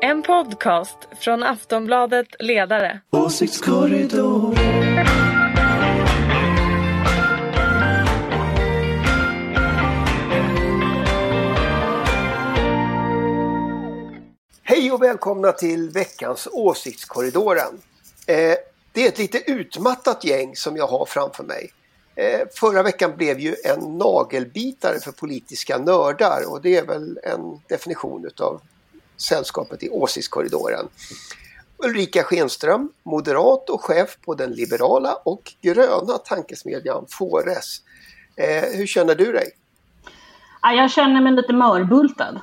En podcast från Aftonbladet Ledare. Åsiktskorridor. Hej och välkomna till veckans Åsiktskorridoren. Eh, det är ett lite utmattat gäng som jag har framför mig. Eh, förra veckan blev ju en nagelbitare för politiska nördar och det är väl en definition utav sällskapet i Åsiktskorridoren. Ulrika Schenström, moderat och chef på den liberala och gröna tankesmedjan Fores. Eh, hur känner du dig? Ja, jag känner mig lite mörbultad.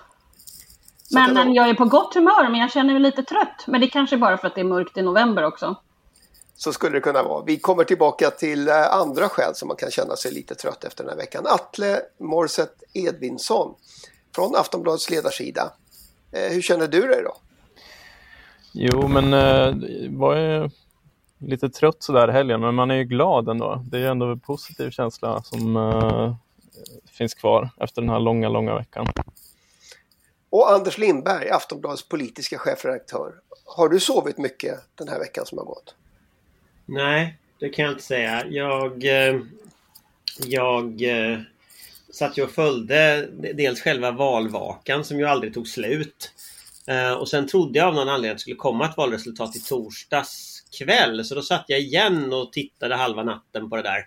Men, men jag är på gott humör, men jag känner mig lite trött. Men det kanske är bara för att det är mörkt i november också. Så skulle det kunna vara. Vi kommer tillbaka till eh, andra skäl som man kan känna sig lite trött efter den här veckan. Atle Morset Edvinsson från Aftonbladets ledarsida. Eh, hur känner du dig då? Jo, men eh, var ju lite trött sådär helgen, men man är ju glad ändå. Det är ju ändå en positiv känsla som eh, finns kvar efter den här långa, långa veckan. Och Anders Lindberg, Aftonbladets politiska chefredaktör. Har du sovit mycket den här veckan som har gått? Nej, det kan jag inte säga. Jag, jag satt ju och följde dels själva valvakan som ju aldrig tog slut. Eh, och sen trodde jag av någon anledning att det skulle komma ett valresultat i torsdags kväll. Så då satt jag igen och tittade halva natten på det där.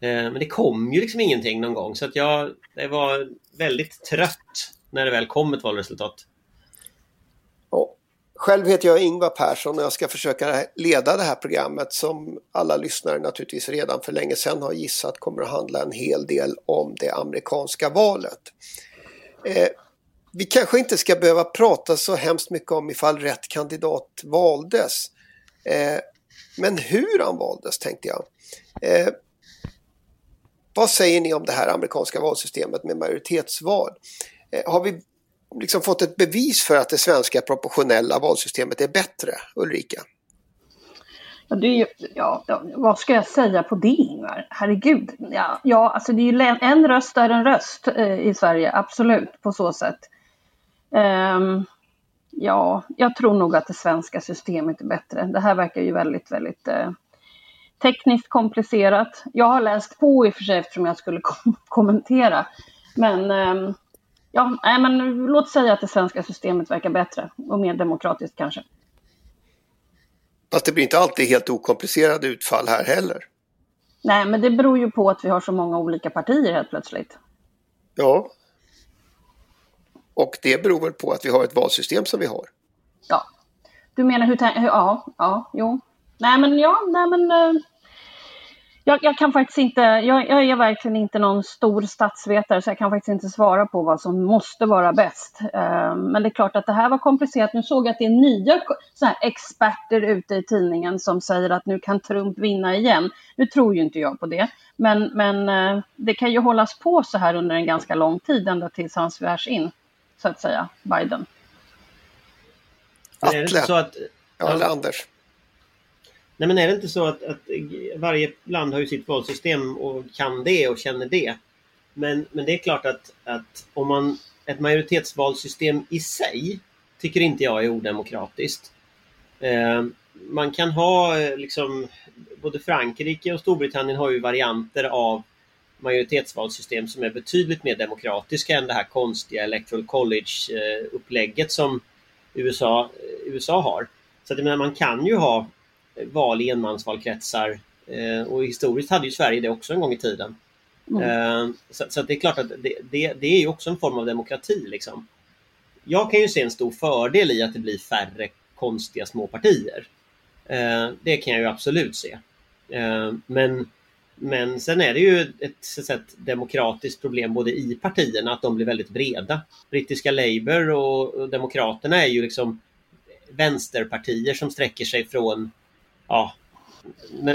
Eh, men det kom ju liksom ingenting någon gång så att jag, jag var väldigt trött när det väl kom ett valresultat. Själv heter jag Ingvar Persson och jag ska försöka leda det här programmet som alla lyssnare naturligtvis redan för länge sedan har gissat kommer att handla en hel del om det amerikanska valet. Eh, vi kanske inte ska behöva prata så hemskt mycket om ifall rätt kandidat valdes. Eh, men hur han valdes tänkte jag. Eh, vad säger ni om det här amerikanska valsystemet med majoritetsval? Eh, har vi liksom fått ett bevis för att det svenska proportionella valsystemet är bättre, Ulrika? Ja, det är ju, ja, vad ska jag säga på det Ingvar? Herregud. Ja, ja, alltså det är ju en röst är en röst eh, i Sverige, absolut, på så sätt. Um, ja, jag tror nog att det svenska systemet är bättre. Det här verkar ju väldigt, väldigt eh, tekniskt komplicerat. Jag har läst på i och för sig eftersom jag skulle kom kommentera. Men um, Ja, nej, men låt säga att det svenska systemet verkar bättre och mer demokratiskt kanske. Fast det blir inte alltid helt okomplicerade utfall här heller. Nej, men det beror ju på att vi har så många olika partier helt plötsligt. Ja. Och det beror väl på att vi har ett valsystem som vi har. Ja. Du menar hur... Ja, ja, jo. Nej, men ja, nej, men... Eh, jag, jag, kan faktiskt inte, jag, jag, är verkligen inte någon stor statsvetare så jag kan faktiskt inte svara på vad som måste vara bäst. Uh, men det är klart att det här var komplicerat. Nu såg jag att det är nya så här, experter ute i tidningen som säger att nu kan Trump vinna igen. Nu tror ju inte jag på det. Men, men uh, det kan ju hållas på så här under en ganska lång tid ända tills han svärs in, så att säga, Biden. Atle. Så att, ja, eller Anders. Nej men är det inte så att, att, varje land har ju sitt valsystem och kan det och känner det. Men, men det är klart att, att om man ett majoritetsvalsystem i sig tycker inte jag är odemokratiskt. Eh, man kan ha eh, liksom både Frankrike och Storbritannien har ju varianter av majoritetsvalsystem som är betydligt mer demokratiska än det här konstiga electoral college-upplägget som USA, eh, USA har. Så att, menar, man kan ju ha val i enmansvalkretsar. Eh, och historiskt hade ju Sverige det också en gång i tiden. Mm. Eh, så, så det är klart att det, det, det, är ju också en form av demokrati. Liksom. Jag kan ju se en stor fördel i att det blir färre konstiga små partier. Eh, det kan jag ju absolut se. Men, men sen är det ju ett, ett, ett demokratiskt problem både i partierna att de blir väldigt breda. Brittiska Labour och Demokraterna är ju liksom vänsterpartier som sträcker sig från ja,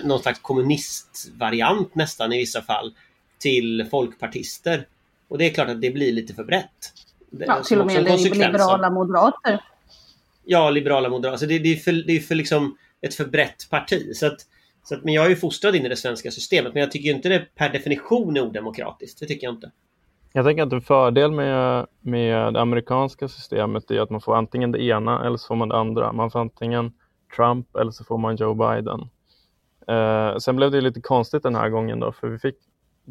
någon slags kommunistvariant nästan i vissa fall till folkpartister. Och det är klart att det blir lite för brett. Ja, till och med liberala moderater. Ja, liberala moderater. Så det, det, är för, det är för liksom ett för brett parti. Så att, så att, men jag är ju fostrad in i det svenska systemet men jag tycker inte det per definition är odemokratiskt. Det tycker jag inte. Jag tänker att en fördel med, med det amerikanska systemet är att man får antingen det ena eller så får man det andra. Man får antingen Trump eller så får man Joe Biden. Eh, sen blev det lite konstigt den här gången då, för vi fick,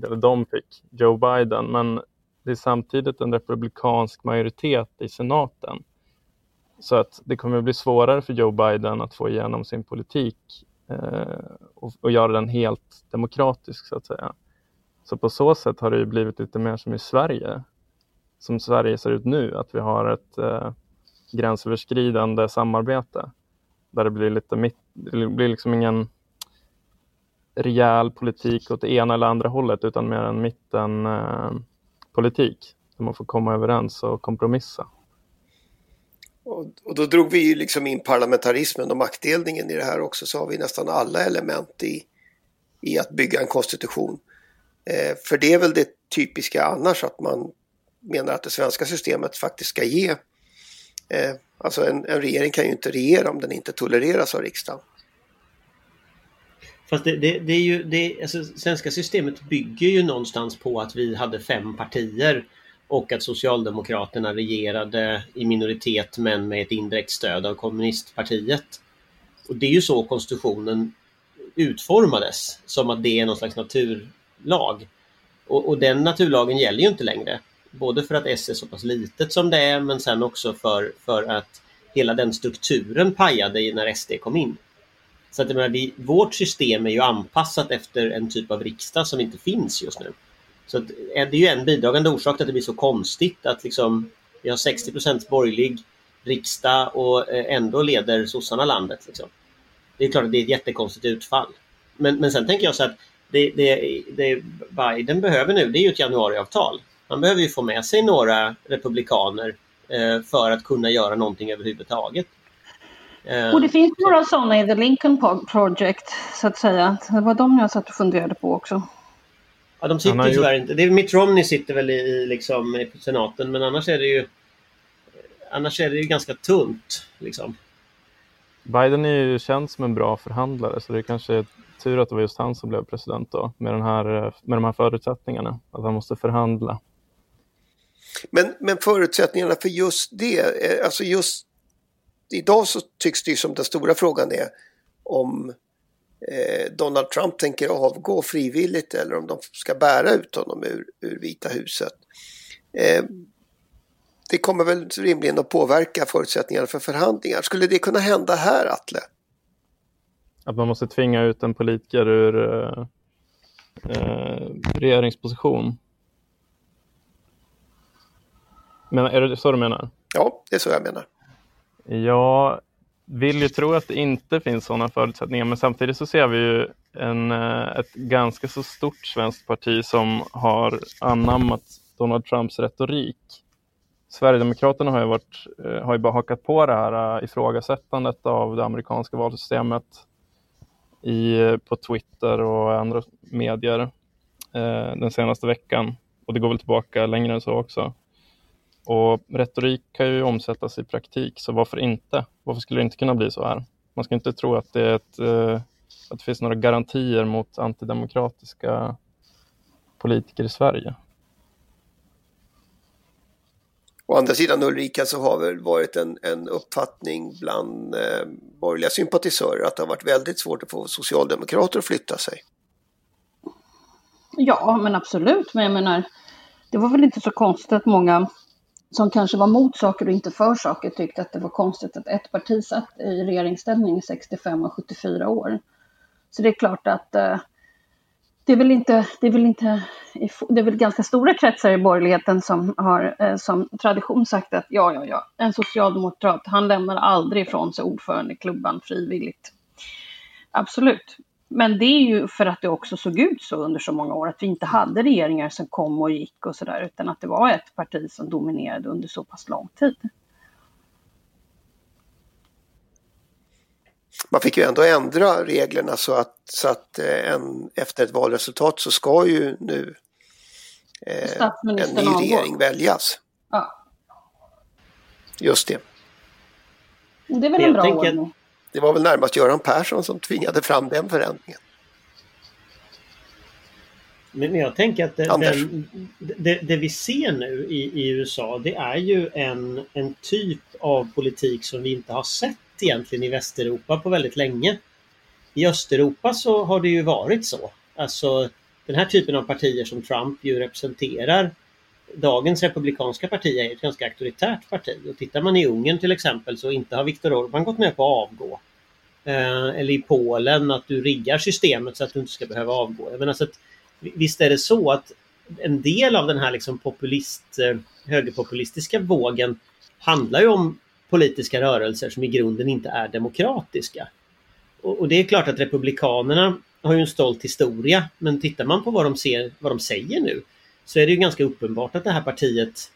eller de fick Joe Biden, men det är samtidigt en republikansk majoritet i senaten. Så att det kommer att bli svårare för Joe Biden att få igenom sin politik eh, och, och, göra den helt demokratisk så att säga. Så på så sätt har det blivit lite mer som i Sverige, som Sverige ser ut nu, att vi har ett eh, gränsöverskridande samarbete där det blir lite mitt, det blir liksom ingen rejäl politik åt det ena eller andra hållet utan mer en mittenpolitik eh, där man får komma överens och kompromissa. Och, och, då drog vi ju liksom in parlamentarismen och maktdelningen i det här också så har vi nästan alla element i, i att bygga en konstitution. Eh, för det är väl det typiska annars att man menar att det svenska systemet faktiskt ska ge eh, Alltså en, en, regering kan ju inte regera om den inte tolereras av riksdagen. Fast det, det, det är ju, det, alltså, svenska systemet bygger ju någonstans på att vi hade fem partier och att Socialdemokraterna regerade i minoritet men med ett indirekt stöd av kommunistpartiet. Och det är ju så konstitutionen utformades, som att det är någon slags naturlag. Och, och den naturlagen gäller ju inte längre. Både för att S är så pass litet som det är men sen också för, för att hela den strukturen pajade när SD kom in. Så att menar, vi, vårt system är ju anpassat efter en typ av riksdag som inte finns just nu. Så att, eh, det är ju en bidragande orsak till att det blir så konstigt att liksom, vi har 60% borgerlig riksdag och eh, ändå leder sossarna landet. Liksom. Det är klart att det är ett jättekonstigt utfall. Men, men sen tänker jag så att det, det, det Biden behöver nu det är ju ett januariavtal. Man behöver ju få med sig några republikaner eh, för att kunna göra någonting överhuvudtaget. Eh, och det finns några sådana i The Lincoln Project, så att säga. Det var de jag satt och funderade på också. Ja, de sitter ju tyvärr inte. Det är Mitt Romney sitter väl i, liksom, i senaten, men annars är det ju annars är det ju ganska tunt. Liksom. Biden är ju känd som en bra förhandlare, så det är kanske är tur att det var just han som blev president då, med, den här, med de här förutsättningarna, att han måste förhandla. Men, men förutsättningarna för just det, eh, alltså just idag så tycks det ju som den stora frågan är om eh, Donald Trump tänker avgå frivilligt eller om de ska bära ut honom ur, ur Vita huset. Eh, det kommer väl rimligen att påverka förutsättningarna för förhandlingar. Skulle det kunna hända här, Atle? Att man måste tvinga ut en politiker ur eh, eh regeringsposition? Men är det så du menar? Ja, det är så jag menar. Jag vill ju tro att det inte finns sådana förutsättningar, men samtidigt så ser vi ju en, eh, ett ganska så stort svenskt parti som har anammat Donald Trumps retorik. Sverigedemokraterna har ju, varit, eh, har ju bara hakat på det här eh, ifrågasättandet av det amerikanska valsystemet i, på Twitter och andra medier eh, den senaste veckan. Och det går väl tillbaka längre än så också. Och retorik kan ju omsättas i praktik, så varför inte? Varför skulle det inte kunna bli så här? Man ska inte tro att det, är ett, eh, att det finns några garantier mot antidemokratiska politiker i Sverige. Å andra sidan Ulrika så har väl varit en, en uppfattning bland eh, borgerliga sympatisörer att det har varit väldigt svårt att få socialdemokrater att flytta sig. Ja, men absolut. Men jag menar, det var väl inte så konstigt att många som kanske var mot saker och inte för saker tyckte att det var konstigt att ett parti satt i regeringsställning i 65 och 74 år. Så det är klart att eh, det är väl inte, det är väl inte, det är väl ganska stora kretsar i borgerligheten som har eh, som tradition sagt att ja, ja, ja, en socialdemokrat, han lämnar aldrig ifrån sig ordförandeklubban frivilligt. Absolut. Men det är ju för att det också såg ut så under så många år, att vi inte hade regeringar som kom och gick och sådär, utan att det var ett parti som dominerade under så pass lång tid. Man fick ju ändå ändra reglerna så att, så att eh, en, efter ett valresultat så ska ju nu eh, en ny regering väljas. Ja. Just det. Det är väl en bra ordning. Det var väl närmast Göran Persson som tvingade fram den förändringen. Men jag tänker att det, den, det, det, vi ser nu i, i, USA det är ju en, en typ av politik som vi inte har sett egentligen i Västeuropa på väldigt länge. I Östeuropa så har det ju varit så. Alltså den här typen av partier som Trump ju representerar dagens republikanska parti är ett ganska auktoritärt parti. Och tittar man i Ungern till exempel så inte har Viktor Orbán gått med på att avgå. Eh, eller i Polen att du riggar systemet så att du inte ska behöva avgå. Jag menar, så att, visst är det så att en del av den här liksom populist, eh, högerpopulistiska vågen handlar ju om politiska rörelser som i grunden inte är demokratiska. Och, och det är klart att Republikanerna har ju en stolt historia men tittar man på vad de, ser, vad de säger nu så är det ju ganska uppenbart att det här partiet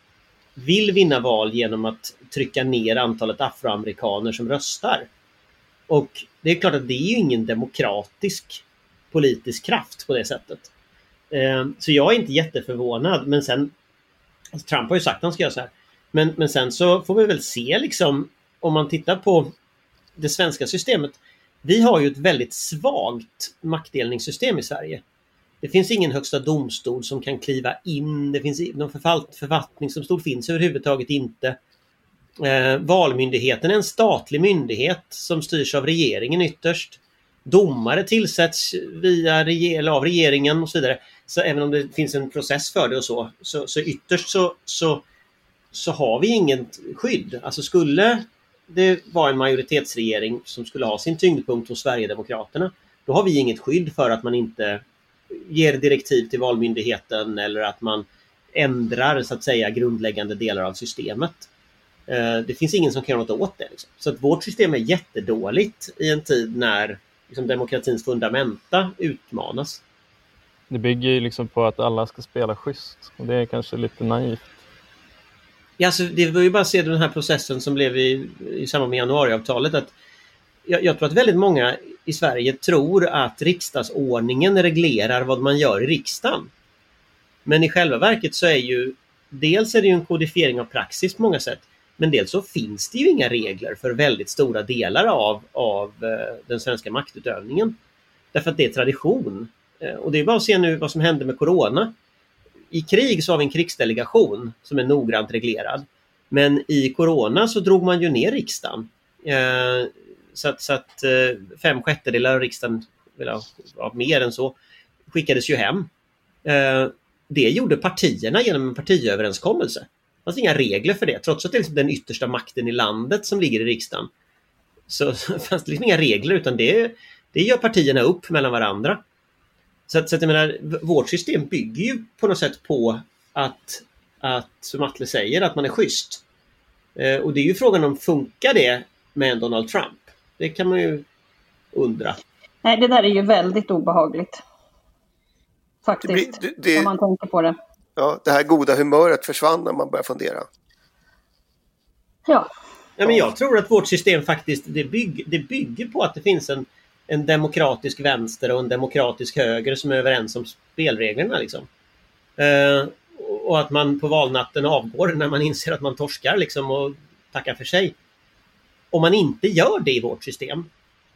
vill vinna val genom att trycka ner antalet afroamerikaner som röstar. Och det är klart att det är ju ingen demokratisk politisk kraft på det sättet. Eh, så jag är inte jätteförvånad men sen alltså Trump har ju sagt att han ska göra så här. Men, men sen så får vi väl se liksom om man tittar på det svenska systemet. Vi har ju ett väldigt svagt maktdelningssystem i Sverige. Det finns ingen högsta domstol som kan kliva in. Det finns någon författningsdomstol finns överhuvudtaget inte. Eh, valmyndigheten är en statlig myndighet som styrs av regeringen ytterst. Domare tillsätts via eller av regeringen och så vidare. Så även om det finns en process för det och så, så, så ytterst så, så, så har vi inget skydd. Alltså skulle det vara en majoritetsregering som skulle ha sin tyngdpunkt hos Sverigedemokraterna, då har vi inget skydd för att man inte ger direktiv till Valmyndigheten eller att man ändrar så att säga grundläggande delar av systemet. Eh, det finns ingen som kan göra något åt det. Liksom. Så att vårt system är jättedåligt i en tid när liksom, demokratins fundamenta utmanas. Det bygger ju liksom på att alla ska spela schysst och det är kanske lite naivt. Ja, alltså, det var ju bara att se den här processen som blev i, i samband med januariavtalet. Att jag, jag tror att väldigt många i Sverige tror att riksdagsordningen reglerar vad man gör i riksdagen. Men i själva verket så är ju dels är det ju en kodifiering av praxis på många sätt. Men dels så finns det ju inga regler för väldigt stora delar av, av eh, den svenska maktutövningen. Därför att det är tradition. Eh, och det är bara att se nu vad som hände med Corona. I krig så har vi en krigsdelegation som är noggrant reglerad. Men i Corona så drog man ju ner riksdagen. Eh, så att, så att eh, fem sjättedelar av riksdagen, eller ja, mer än så, skickades ju hem. Eh, det gjorde partierna genom en partiöverenskommelse. Det fanns inga regler för det, trots att det är liksom den yttersta makten i landet som ligger i riksdagen. Så, så fanns det liksom inga regler utan det, det gör partierna upp mellan varandra. Så, att, så att jag menar, vårt system bygger ju på något sätt på att, att som Atle säger, att man är schysst. Eh, och det är ju frågan om funkar det med en Donald Trump? Det kan man ju undra. Nej, det där är ju väldigt obehagligt. Faktiskt, det blir, det, om man tänker på det. Ja, det här goda humöret försvann när man börjar fundera. Ja. ja men jag tror att vårt system faktiskt det, bygg, det bygger på att det finns en, en demokratisk vänster och en demokratisk höger som är överens om spelreglerna. Liksom. Uh, och att man på valnatten avgår när man inser att man torskar liksom, och tackar för sig om man inte gör det i vårt system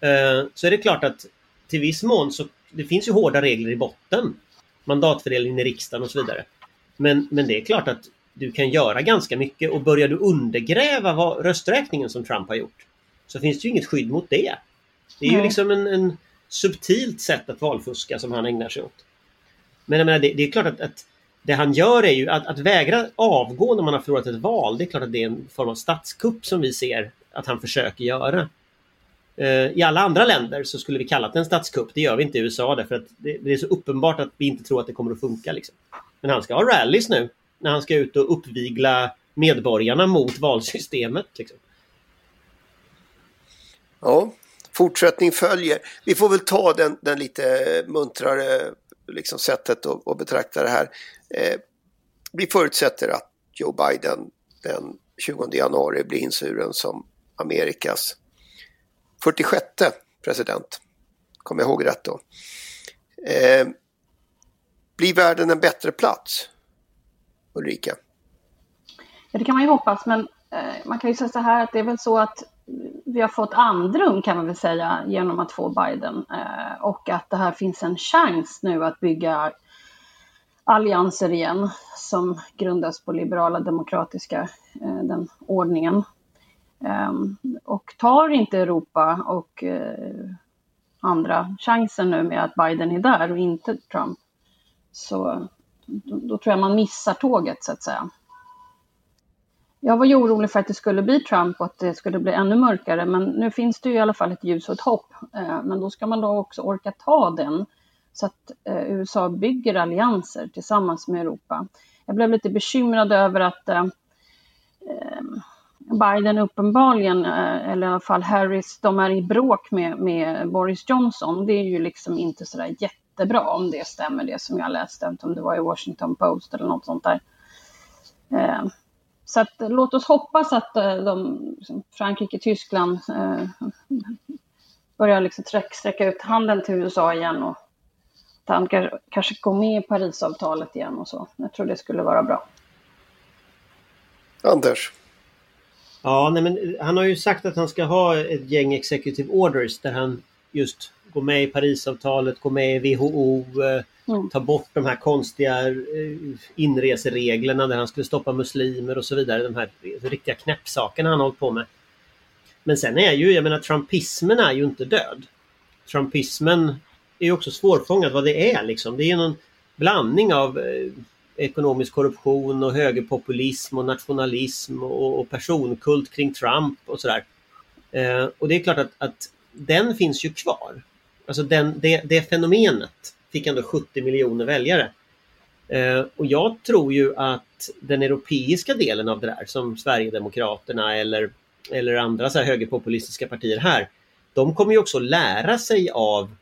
eh, så är det klart att till viss mån så det finns ju hårda regler i botten. Mandatfördelningen i riksdagen och så vidare. Men, men det är klart att du kan göra ganska mycket och börjar du undergräva vad, rösträkningen som Trump har gjort så finns det ju inget skydd mot det. Det är ju liksom en, en subtilt sätt att valfuska som han ägnar sig åt. Men jag menar, det, det är klart att, att, det han gör är ju att, att vägra avgå när man har förlorat ett val. Det är klart att det är en form av statskupp som vi ser att han försöker göra. Eh, I alla andra länder så skulle vi kalla det en statskupp. Det gör vi inte i USA därför att det, är så uppenbart att vi inte tror att det kommer att funka. Liksom. Men han ska ha rallys nu när han ska ut och uppvigla medborgarna mot valsystemet. Liksom. Ja, fortsättning följer. Vi får väl ta den, den lite muntrare liksom, sättet att, betrakta det här. Eh, vi förutsätter att Joe Biden den 20 januari blir insuren som Amerikas 46 president. Kommer jag ihåg rätt då. Eh, blir världen en bättre plats? Ulrika? Ja, det kan man ju hoppas, men eh, man kan ju säga så här att det är väl så att vi har fått andrum kan man väl säga genom att få Biden eh, och att det här finns en chans nu att bygga allianser igen som grundas på liberala demokratiska eh, den ordningen. Ehm, och tar inte Europa och eh, andra chansen nu med att Biden är där och inte Trump så då, tror jag man missar tåget så att säga. Jag var ju orolig för att det skulle bli Trump och att det skulle bli ännu mörkare, men nu finns det ju i alla fall ett ljus och ett hopp. Ehm, men då ska man då också orka ta den så att eh, USA bygger allianser tillsammans med Europa. Jag blev lite bekymrad över att eh, Biden uppenbarligen, eh, eller i alla fall Harris, de är i bråk med, med Boris Johnson. Det är ju liksom inte sådär jättebra om det stämmer, det som jag läste, inte om det var i Washington Post eller något sånt där. Eh, så att, låt oss hoppas att eh, de, liksom, Frankrike, Tyskland börjar liksom sträcka ut handen till USA igen och att han kanske går med i Parisavtalet igen och så. Jag tror det skulle vara bra. Anders? Ja, nej men han har ju sagt att han ska ha ett gäng executive orders där han just går med i Parisavtalet, går med i WHO, eh, Mm. Ta bort de här konstiga eh, inresereglerna där han skulle stoppa muslimer och så vidare. De här riktiga knäppsakerna han har hållit på med. Men sen är ju, jag menar trumpismen är ju inte död. Trumpismen är ju också svårfångat vad det är liksom. Det är någon blandning av eh, ekonomisk korruption och högerpopulism och nationalism och, och personkult kring Trump och sådär. Eh, och det är klart att, att den finns ju kvar. Alltså den, det, det fenomenet fick ändå 70 miljoner väljare. Eh, och jag tror ju att den europeiska delen av det där som Sverigedemokraterna eller, eller andra så här högerpopulistiska partier här. De kommer ju också lära sig av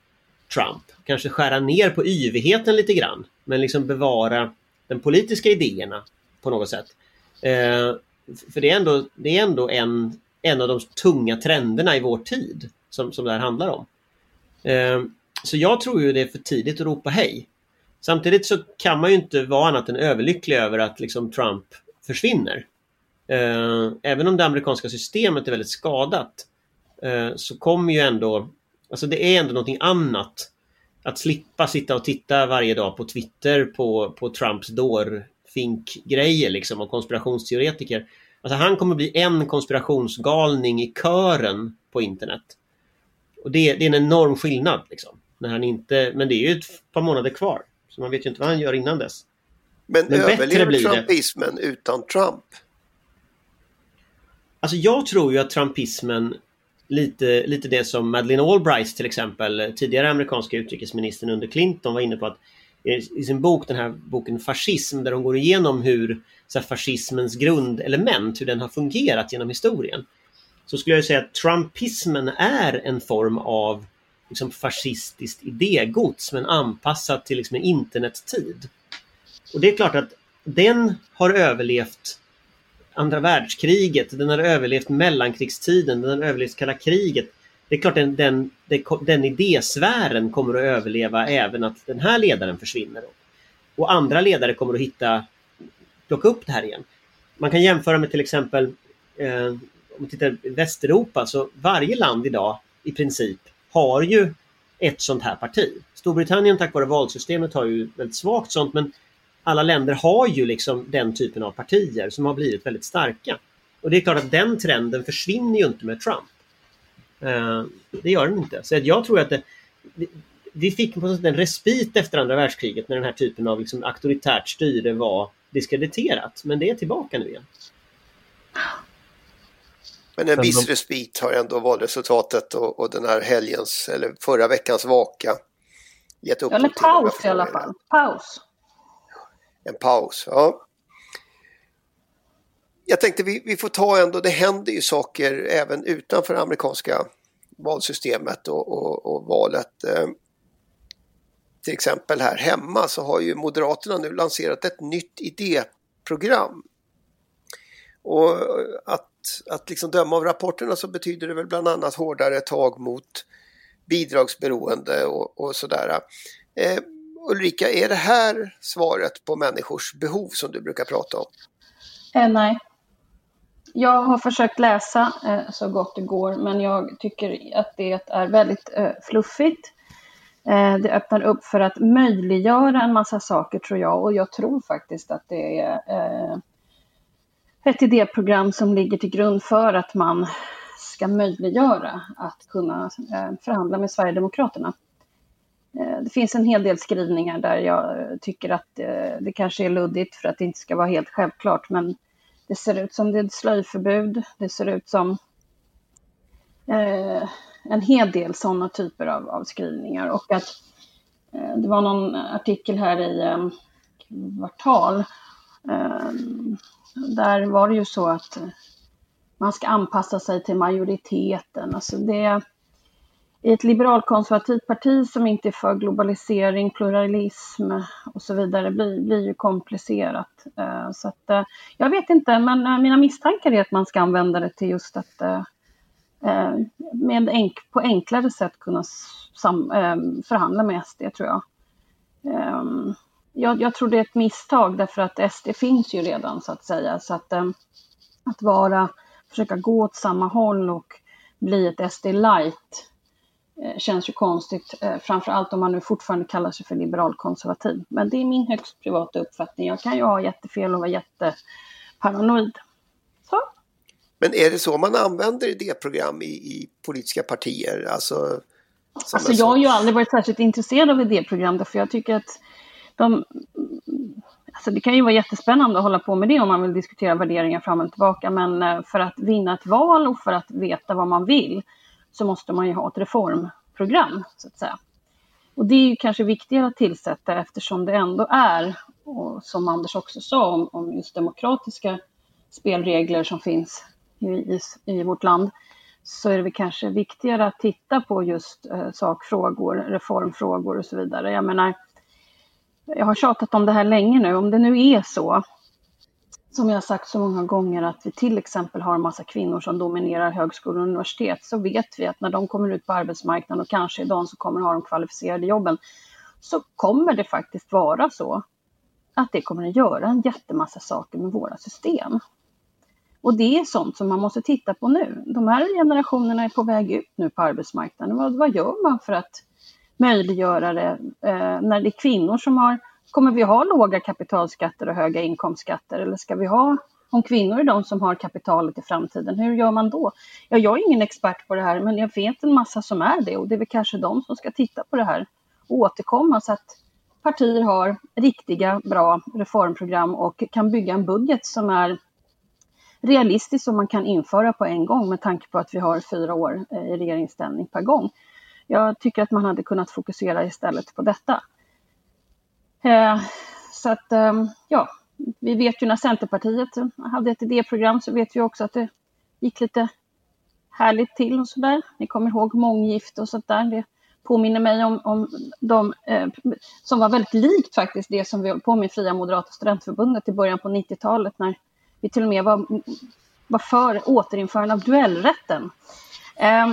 Trump. Kanske skära ner på yvigheten lite grann. Men liksom bevara de politiska idéerna på något sätt. Eh, för det är ändå, det är ändå en, en av de tunga trenderna i vår tid som, som det här handlar om. Eh, så jag tror ju det är för tidigt att ropa hej. Samtidigt så kan man ju inte vara annat än överlycklig över att liksom Trump försvinner. Eh, även om det amerikanska systemet är väldigt skadat eh, så kommer ju ändå, alltså det är ändå någonting annat att slippa sitta och titta varje dag på Twitter på, på Trumps dårfink-grejer liksom och konspirationsteoretiker. Alltså han kommer bli en konspirationsgalning i kören på internet. Och det, det är en enorm skillnad. Liksom. När han inte, men det är ju ett par månader kvar. Så man vet ju inte vad han gör innan dess. Men, men överlever trumpismen utan Trump? Alltså jag tror ju att trumpismen lite, lite det som Madeleine Albright till exempel, tidigare amerikanska utrikesministern under Clinton var inne på att i sin bok, den här boken Fascism, där hon går igenom hur så här, fascismens grundelement, hur den har fungerat genom historien. Så skulle jag säga att trumpismen är en form av liksom fascistiskt idégods men anpassat till liksom en internettid. Och det är klart att den har överlevt andra världskriget, den har överlevt mellankrigstiden, den har överlevt kalla kriget. Det är klart den, den, den idésfären kommer att överleva även att den här ledaren försvinner. Och andra ledare kommer att hitta, plocka upp det här igen. Man kan jämföra med till exempel eh, om man tittar i Västeuropa så varje land idag i princip har ju ett sånt här parti. Storbritannien tack vare valsystemet har ju väldigt svagt sånt men alla länder har ju liksom den typen av partier som har blivit väldigt starka. Och det är klart att den trenden försvinner ju inte med Trump. Uh, det gör den inte. Så jag tror att det, vi fick på något sätt en respit efter andra världskriget när den här typen av liksom auktoritärt styre var diskrediterat. Men det är tillbaka nu igen. Men en viss respit har ändå valresultatet och, och den här helgens, eller förra veckans vaka gett upp. Eller paus i alla fall. Paus. En paus, ja. Jag tänkte vi, vi får ta ändå, det händer ju saker även utanför amerikanska valsystemet och, och, och valet. Eh, till exempel här hemma så har ju Moderaterna nu lanserat ett nytt idéprogram. Och att att liksom döma av rapporterna så betyder det väl bland annat hårdare tag mot bidragsberoende och, och sådär. Eh, Ulrika, är det här svaret på människors behov som du brukar prata om? Eh, nej. Jag har försökt läsa eh, så gott det går men jag tycker att det är väldigt eh, fluffigt. Eh, det öppnar upp för att möjliggöra en massa saker tror jag och jag tror faktiskt att det är eh, ett idéprogram som ligger till grund för att man ska möjliggöra att kunna eh, förhandla med Sverigedemokraterna. Eh, det finns en hel del skrivningar där jag eh, tycker att eh, det kanske är luddigt för att det inte ska vara helt självklart men det ser ut som det är ett slöjförbud, det ser ut som en hel del sådana typer av, av skrivningar. Och att det var någon artikel här i Kvartal. Där var det ju så att man ska anpassa sig till majoriteten. Alltså det, i ett liberalkonservativt parti som inte är för globalisering, pluralism och så vidare blir, blir ju komplicerat. Eh, så att, eh, jag vet inte, men eh, mina misstankar är att man ska använda det till just att med enk på enklare sätt kunna sam, förhandla med SD tror jag. Ehm, jag. Jag tror det är ett misstag därför att SD finns ju redan så att säga. Så att, att vara, försöka gå åt samma håll och bli ett SD light känns ju konstigt, framförallt om man nu fortfarande kallar sig för liberalkonservativ. Men det är min högst privata uppfattning. Jag kan ju ha jättefel och vara jätteparanoid. Så. Men är det så man använder idéprogram i, i politiska partier? Alltså, alltså jag har ju aldrig varit särskilt intresserad av idéprogram därför jag tycker att de... Alltså det kan ju vara jättespännande att hålla på med det om man vill diskutera värderingar fram och tillbaka men eh, för att vinna ett val och för att veta vad man vill så måste man ju ha ett reformprogram så att säga. Och det är ju kanske viktigare att tillsätta eftersom det ändå är, och som Anders också sa om, om just demokratiska spelregler som finns i, i vårt land så är det kanske viktigare att titta på just eh, sakfrågor, reformfrågor och så vidare. Jag menar, jag har tjatat om det här länge nu, om det nu är så som jag har sagt så många gånger att vi till exempel har en massa kvinnor som dominerar högskolor och universitet så vet vi att när de kommer ut på arbetsmarknaden och kanske är de som kommer ha de kvalificerade jobben så kommer det faktiskt vara så att det kommer att göra en jättemassa saker med våra system. Och det är sånt som man måste titta på nu. De här generationerna är på väg ut nu på arbetsmarknaden. Vad, vad gör man för att möjliggöra det eh, när det är kvinnor som har Kommer vi ha låga kapitalskatter och höga inkomstskatter eller ska vi ha om kvinnor är de som har kapitalet i framtiden, hur gör man då? Ja, jag är ingen expert på det här, men jag vet en massa som är det och det är väl kanske de som ska titta på det här och återkomma så att partier har riktiga, bra reformprogram och kan bygga en budget som är realistisk som man kan införa på en gång med tanke på att vi har fyra år eh, i regeringsställning per gång. Jag tycker att man hade kunnat fokusera istället på detta. Eh, så att, ehm, ja, vi vet ju när Centerpartiet hade ett idéprogram så vet vi också att det gick lite härligt till och sådär. Ni kommer ihåg månggifte och sånt där. Det påminner mig om, om de eh, som var väldigt likt faktiskt det som vi höll på med i Fria Moderata Studentförbundet i början på 90-talet när vi till och med var, var för återinförande av duellrätten. Eh,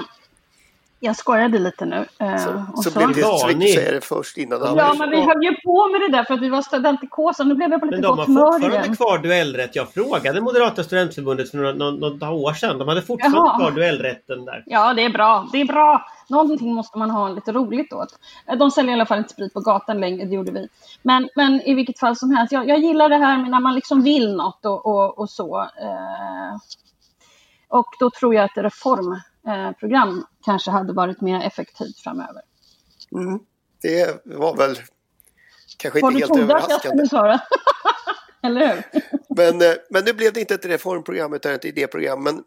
jag skojade lite nu. Uh, så, så, så blev det Strick säger det först innan de Ja, men vi höll ju på med det där för att vi var studentikosa. Nu blev jag på lite gott humör Men de har fortfarande kvar duellrätt. Jag frågade Moderata studentförbundet för några, några år sedan. De hade fortfarande Jaha. kvar duellrätten där. Ja, det är bra. Det är bra. Någonting måste man ha lite roligt åt. Eh, de säljer i alla fall inte sprit på gatan längre, det gjorde vi. Men, men i vilket fall som helst, jag, jag gillar det här med när man liksom vill något och, och, och så. Eh, och då tror jag att ett eh, kanske hade varit mer effektivt framöver. Mm, det var väl kanske inte helt överraskande. Svara. Eller hur? men, eh, men nu blev det inte ett reformprogram utan ett idéprogram. Men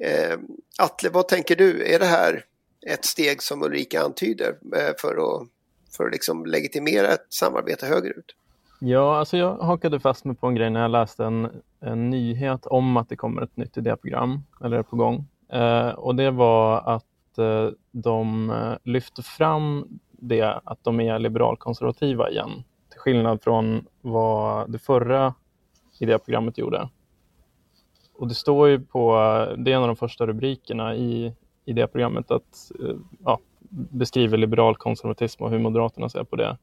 eh, Atle, vad tänker du? Är det här ett steg som Ulrika antyder eh, för att, för att liksom legitimera ett samarbete högerut? Ja, alltså jag hakade fast mig på en grej när jag läste en, en nyhet om att det kommer ett nytt idéprogram, eller är på gång. Eh, och det var att eh, de eh, lyfte fram det att de är liberalkonservativa igen, till skillnad från vad det förra idéprogrammet gjorde. Och det står ju på, det är en av de första rubrikerna i i det programmet att ja, beskriver liberal konservatism och hur Moderaterna ser på det.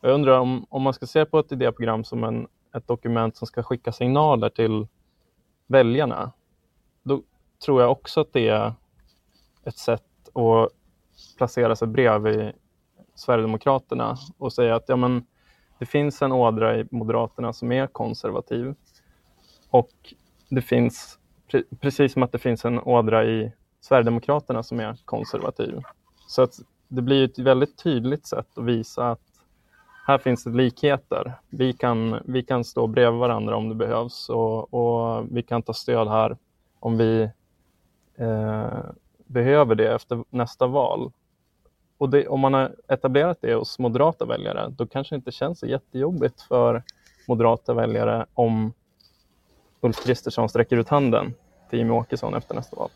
Jag undrar om, om man ska se på ett idéprogram som en, ett dokument som ska skicka signaler till väljarna, då tror jag också att det är ett sätt att placera sig bredvid Sverigedemokraterna och säga att ja, men, det finns en ådra i Moderaterna som är konservativ och det finns, pre precis som att det finns en ådra i Sverigedemokraterna som är konservativ. Så att det blir ett väldigt tydligt sätt att visa att här finns det likheter. Vi kan, vi kan stå bredvid varandra om det behövs och, och vi kan ta stöd här om vi eh, behöver det efter nästa val. Och det, om man har etablerat det hos moderata väljare, då kanske det inte känns så jättejobbigt för moderata väljare om Ulf Kristersson sträcker ut handen till Jimmie Åkesson efter nästa val.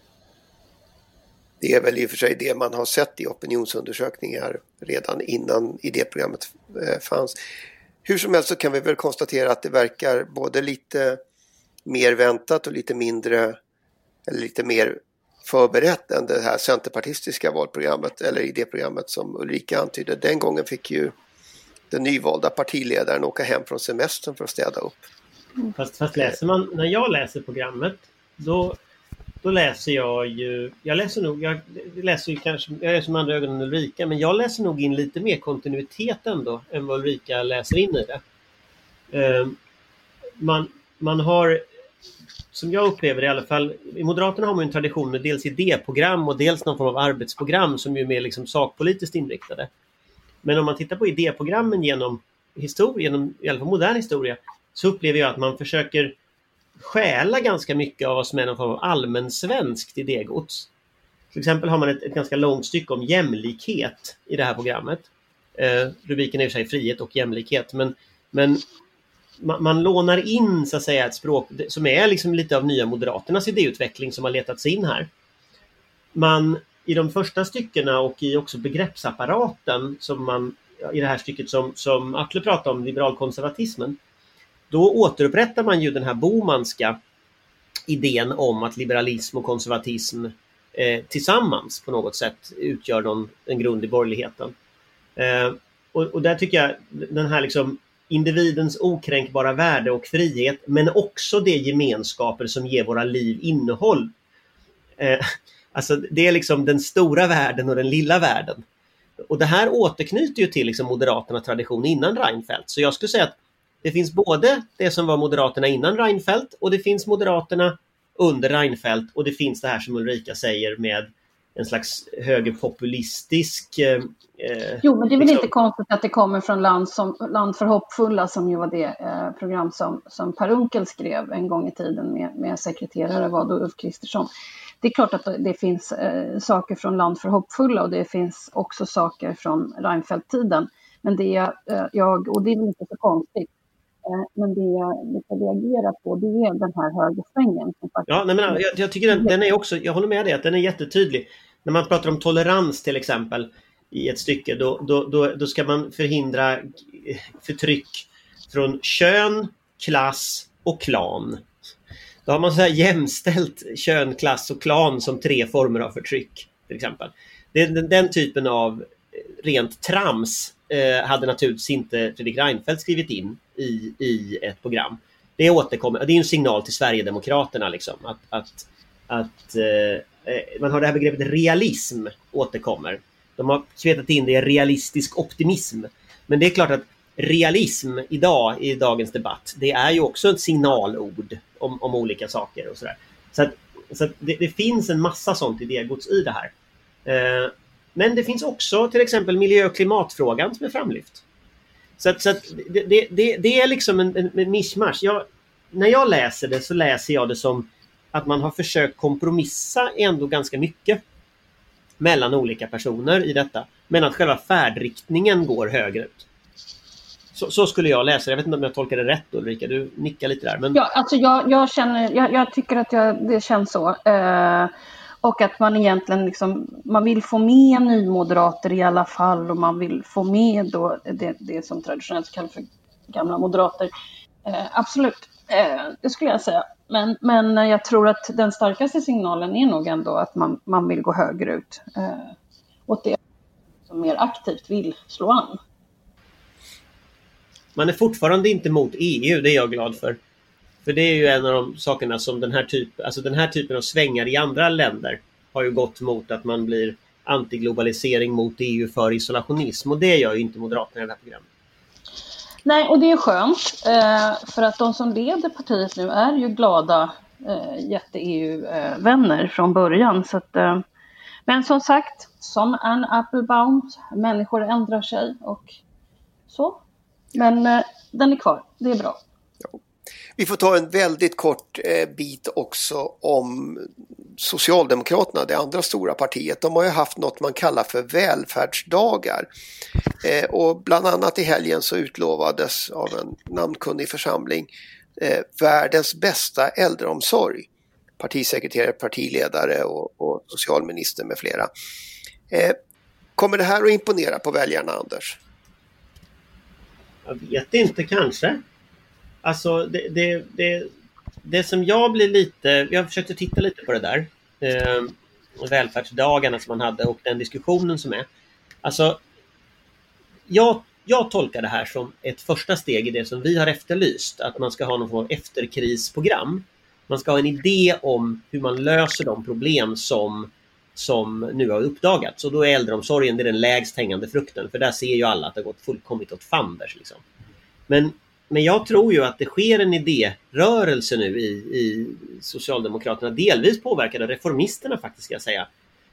Det är väl i och för sig det man har sett i opinionsundersökningar redan innan idéprogrammet eh, fanns. Hur som helst så kan vi väl konstatera att det verkar både lite mer väntat och lite mindre eller lite mer förberett än det här centerpartistiska valprogrammet eller idéprogrammet som Ulrika antydde. Den gången fick ju den nyvalda partiledaren åka hem från semestern för att städa upp. Fast, fast läser man, när jag läser programmet då då läser jag ju, jag läser nog, jag läser ju kanske, jag är som andra ögon än Ulrika, men jag läser nog in lite mer kontinuitet ändå än vad Ulrika läser in i det. Ehm, man, man har, som jag upplever det i alla fall, i Moderaterna har man en tradition med dels idéprogram och dels någon form av arbetsprogram som är mer liksom sakpolitiskt inriktade. Men om man tittar på idéprogrammen genom historia, genom i alla fall modern historia, så upplever jag att man försöker stjäla ganska mycket av vad som är någon form av allmänsvenskt idégods. Till exempel har man ett, ett, ganska långt stycke om jämlikhet i det här programmet. Eh, rubriken är i och för sig frihet och jämlikhet men, men man, man, lånar in så att säga ett språk som är liksom lite av Nya Moderaternas idéutveckling som har letats in här. Man i de första styckena och i också begreppsapparaten som man i det här stycket som, som Atle pratade om, liberalkonservatismen, då återupprättar man ju den här Bomanska idén om att liberalism och konservatism eh, tillsammans på något sätt utgör någon, en grund i borgerligheten. Eh, och, och, där tycker jag den här liksom individens okränkbara värde och frihet men också de gemenskaper som ger våra liv innehåll. Eh, alltså det är liksom den stora världen och den lilla världen. Och det här återknyter ju till liksom Moderaternas tradition innan Reinfeldt. Så jag skulle säga att det finns både det som var Moderaterna innan Reinfeldt och det finns Moderaterna under Reinfeldt och det finns det här som Ulrika säger med en slags högerpopulistisk... Eh, eh jo, men det är väl liksom... inte konstigt att det kommer från Land, som, land för hoppfulla som ju var det eh, program som, som Per Unckel skrev en gång i tiden med, med sekreterare var då Ulf Kristersson. Det är klart att det finns eh, saker från Land för hoppfulla och det finns också saker från Reinfeldt-tiden. Men det är eh, jag, och det är inte så konstigt, men det jag lite reagerar på det är den här högersvängen. Ja, nej, men jag, jag tycker den, den, är också, jag håller med dig att den är jättetydlig. När man pratar om tolerans till exempel i ett stycke då, då, då, då ska man förhindra förtryck från kön, klass och klan. Då har man så här jämställt kön, klass och klan som tre former av förtryck. till exempel. Det, den, den typen av rent trams eh, hade naturligtvis inte Fredrik Reinfeldt skrivit in i, i ett program. Det återkommer, det är en signal till Sverigedemokraterna liksom att, att, att eh, eh, man har det här begreppet realism återkommer. De har svetat in det i realistisk optimism. Men det är klart att realism idag i dagens debatt, det är ju också ett signalord om, om olika saker och sådär. Så, att, så att det, det, finns en massa sånt idégods i det här. Eh, men det finns också till exempel miljö och klimatfrågan som är framlyft. Så, att, så att det, det, det, är liksom en, en, en mischmasch. Jag, när jag läser det så läser jag det som att man har försökt kompromissa ändå ganska mycket mellan olika personer i detta. Men att själva färdriktningen går högerut. Så, så, skulle jag läsa Jag vet inte om jag tolkar det rätt Ulrika, du nickar lite där. Men... Ja, alltså jag, jag känner, jag, jag, tycker att jag, det känns så. Uh, och att man egentligen liksom, man vill få med nymoderater i alla fall och man vill få med då det, det som traditionellt kallas för gamla moderater. Eh, absolut, eh, det skulle jag säga. Men, men jag tror att den starkaste signalen är nog ändå att man, man vill gå högre ut. eh, åt det som mer aktivt vill slå an. Man är fortfarande inte mot EU, det är jag glad för. För det är ju en av de sakerna som den här, typ, alltså den här typen av svängar i andra länder har ju gått mot att man blir antiglobalisering mot EU för isolationism och det gör ju inte Moderaterna i det här programmet. Nej, och det är skönt eh, för att de som leder partiet nu är ju glada eh, jätte-EU-vänner från början. Så att, eh, men som sagt, som en Applebaum, människor ändrar sig och så. Men den är kvar, det är bra. Vi får ta en väldigt kort eh, bit också om Socialdemokraterna, det andra stora partiet. De har ju haft något man kallar för välfärdsdagar. Eh, och bland annat i helgen så utlovades av en namnkunnig församling eh, världens bästa äldreomsorg. Partisekreterare, partiledare och, och socialminister med flera. Kommer det här att imponera på väljarna, Anders? Jag vet inte, kanske. Alltså det, det, det, det som jag blir lite... Jag försökte titta lite på det där. Eh, välfärdsdagarna som man hade och den diskussionen som är. Alltså, jag, jag tolkar det här som ett första steg i det som vi har efterlyst. Att man ska ha någon form av efterkrisprogram. Man ska ha en idé om hur man löser de problem som, som nu har uppdagats. Och då är äldreomsorgen det är den lägst hängande frukten. För där ser ju alla att det har gått fullkomligt åt fanders. Liksom. Men men jag tror ju att det sker en idérörelse nu i, i Socialdemokraterna, delvis påverkade av reformisterna faktiskt ska jag säga,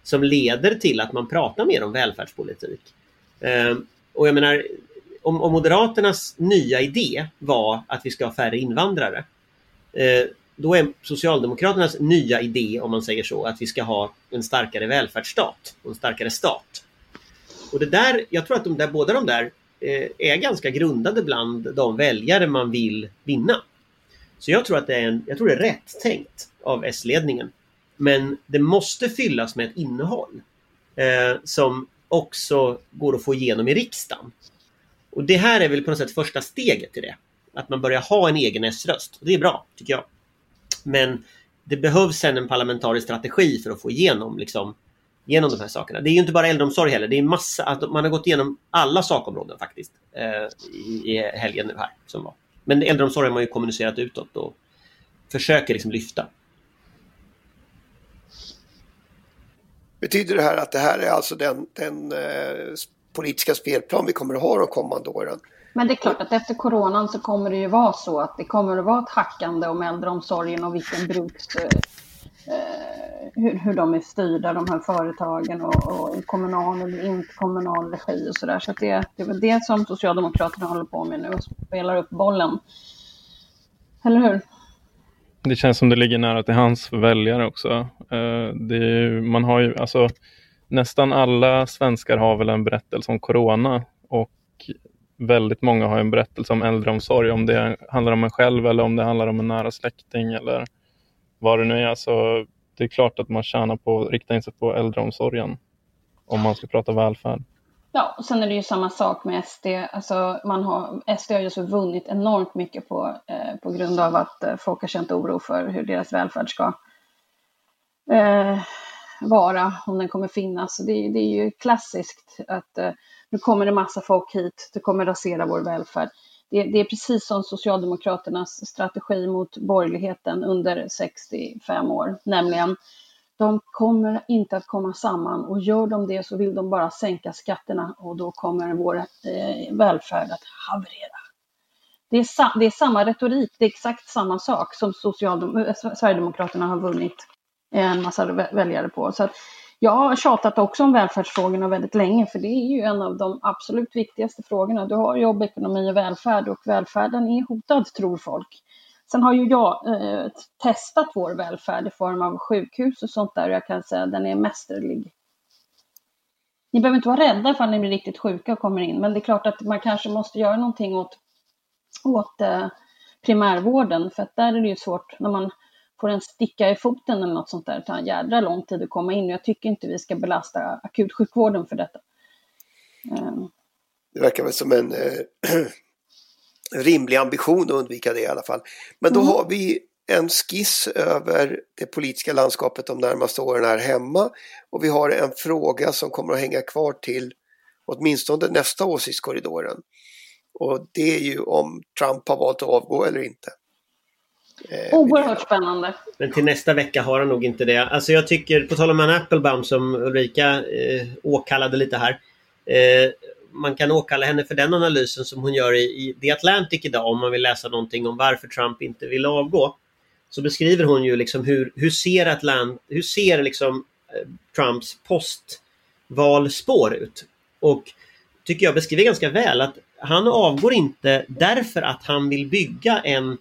som leder till att man pratar mer om välfärdspolitik. Eh, och jag menar, om, om, Moderaternas nya idé var att vi ska ha färre invandrare, eh, då är Socialdemokraternas nya idé, om man säger så, att vi ska ha en starkare välfärdsstat och en starkare stat. Och det där, jag tror att de där, båda de där Eh, är ganska grundade bland de väljare man vill vinna. Så jag tror att det är, en, jag tror det är rätt tänkt av S-ledningen. Men det måste fyllas med ett innehåll eh, som också går att få igenom i riksdagen. Och det här är väl på något sätt första steget till det. Att man börjar ha en egen S-röst. Det är bra, tycker jag. Men det behövs sen en parlamentarisk strategi för att få igenom liksom, genom de här sakerna. Det är ju inte bara äldreomsorg heller. Det är massa, att man har gått igenom alla sakområden faktiskt eh, i, helgen nu här. Som var. Men äldreomsorg har man ju kommunicerat utåt och försöker liksom lyfta. Betyder det här att det här är alltså den, den eh, politiska spelplan vi kommer att ha de kommande åren? Men det är klart att efter coronan så kommer det ju vara så att det kommer att vara ett hackande om äldreomsorgen och vilken bruks Eh, Eh, hur, hur de är styrda, de här företagen och, och kommunal eller inte kommunal regi och sådär. Så, så det, det är väl det som Socialdemokraterna håller på med nu och spelar upp bollen. Eller hur? Det känns som det ligger nära till hans väljare också. Eh, man har ju, alltså, nästan alla svenskar har väl en berättelse om corona och väldigt många har en berättelse om äldreomsorg, om det handlar om en själv eller om det handlar om en nära släkting eller vad det nu är. Så det är klart att man tjänar på att rikta in sig på äldreomsorgen om man ska prata välfärd. Ja, och sen är det ju samma sak med SD. Alltså man har, SD har ju så vunnit enormt mycket på, eh, på grund av att eh, folk har känt oro för hur deras välfärd ska eh, vara, om den kommer finnas. Det, det är ju klassiskt att eh, nu kommer det massa folk hit, det kommer rasera vår välfärd det, det, är precis som Socialdemokraternas strategi mot borgerligheten under 65 år, nämligen de kommer inte att komma samman och gör de det så vill de bara sänka skatterna och då kommer vår eh, välfärd att haverera. Det är, det är, samma retorik, det är exakt samma sak som Socialdem eh, Sverigedemokraterna har vunnit en massa väljare på. Så att jag har tjatat också om välfärdsfrågorna väldigt länge, för det är ju en av de absolut viktigaste frågorna. Du har jobb, ekonomi och välfärd och välfärden är hotad, tror folk. Sen har ju jag eh, testat vår välfärd i form av sjukhus och sånt där och jag kan säga att den är mästerlig. Ni behöver inte vara rädda ifall ni blir riktigt sjuka och kommer in, men det är klart att man kanske måste göra någonting åt, åt eh, primärvården, för att där är det ju svårt när man får en sticka i foten eller något sånt där, det tar en jädra lång tid att komma in. Jag tycker inte vi ska belasta akutsjukvården för detta. Ehm. Det verkar väl som en eh, rimlig ambition att undvika det i alla fall. Men då mm. har vi en skiss över det politiska landskapet de närmaste åren här hemma och vi har en fråga som kommer att hänga kvar till åtminstone nästa åsiktskorridoren. Och det är ju om Trump har valt att avgå eller inte. Eh, Oerhört spännande. Men till nästa vecka har han nog inte det. Alltså jag tycker, på tal om Ann Applebaum som Ulrika eh, åkallade lite här. Eh, man kan åkalla henne för den analysen som hon gör i, i The Atlantic idag om man vill läsa någonting om varför Trump inte vill avgå. Så beskriver hon ju liksom hur, hur ser, Atlant, hur ser liksom eh, Trumps postvalspår ut? Och tycker jag beskriver ganska väl att han avgår inte därför att han vill bygga en,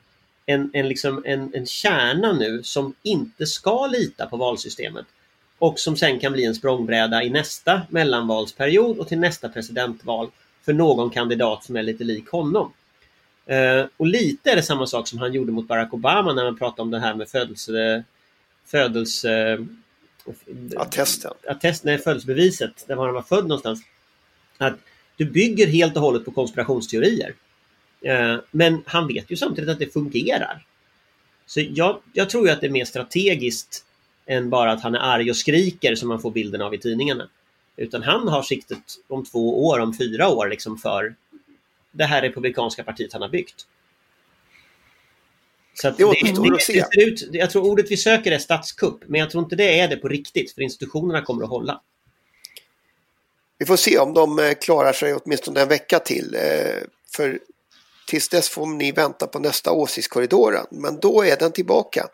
en, en, liksom en, en kärna nu som inte ska lita på valsystemet och som sen kan bli en språngbräda i nästa mellanvalsperiod och till nästa presidentval för någon kandidat som är lite lik honom. Uh, och lite är det samma sak som han gjorde mot Barack Obama när man pratade om det här med födelse... födelse Attesten. Attest, nej, födelsebeviset, där var han var född någonstans. Att du bygger helt och hållet på konspirationsteorier. Uh, men han vet ju samtidigt att det fungerar. Så jag, jag tror ju att det är mer strategiskt än bara att han är arg och skriker som man får bilden av i tidningarna. Utan han har siktet om två år, om fyra år liksom för det här republikanska partiet han har byggt. Så det återstår att se. Ut, jag tror ordet vi söker är statskupp, men jag tror inte det är det på riktigt, för institutionerna kommer att hålla. Vi får se om de eh, klarar sig åtminstone en vecka till. Eh, för tills dess får ni vänta på nästa Åsiktskorridoren, men då är den tillbaka.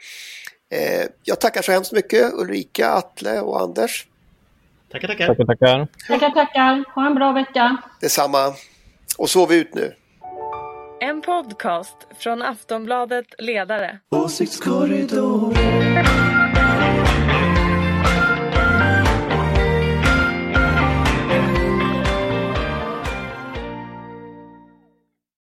Eh, jag tackar så hemskt mycket Ulrika, Atle och Anders. Tackar, tackar. Tackar, tackar. Tackar, tackar. Ha en bra vecka. Detsamma. Och sov ut nu. En podcast från Aftonbladet Ledare. Åsiktskorridoren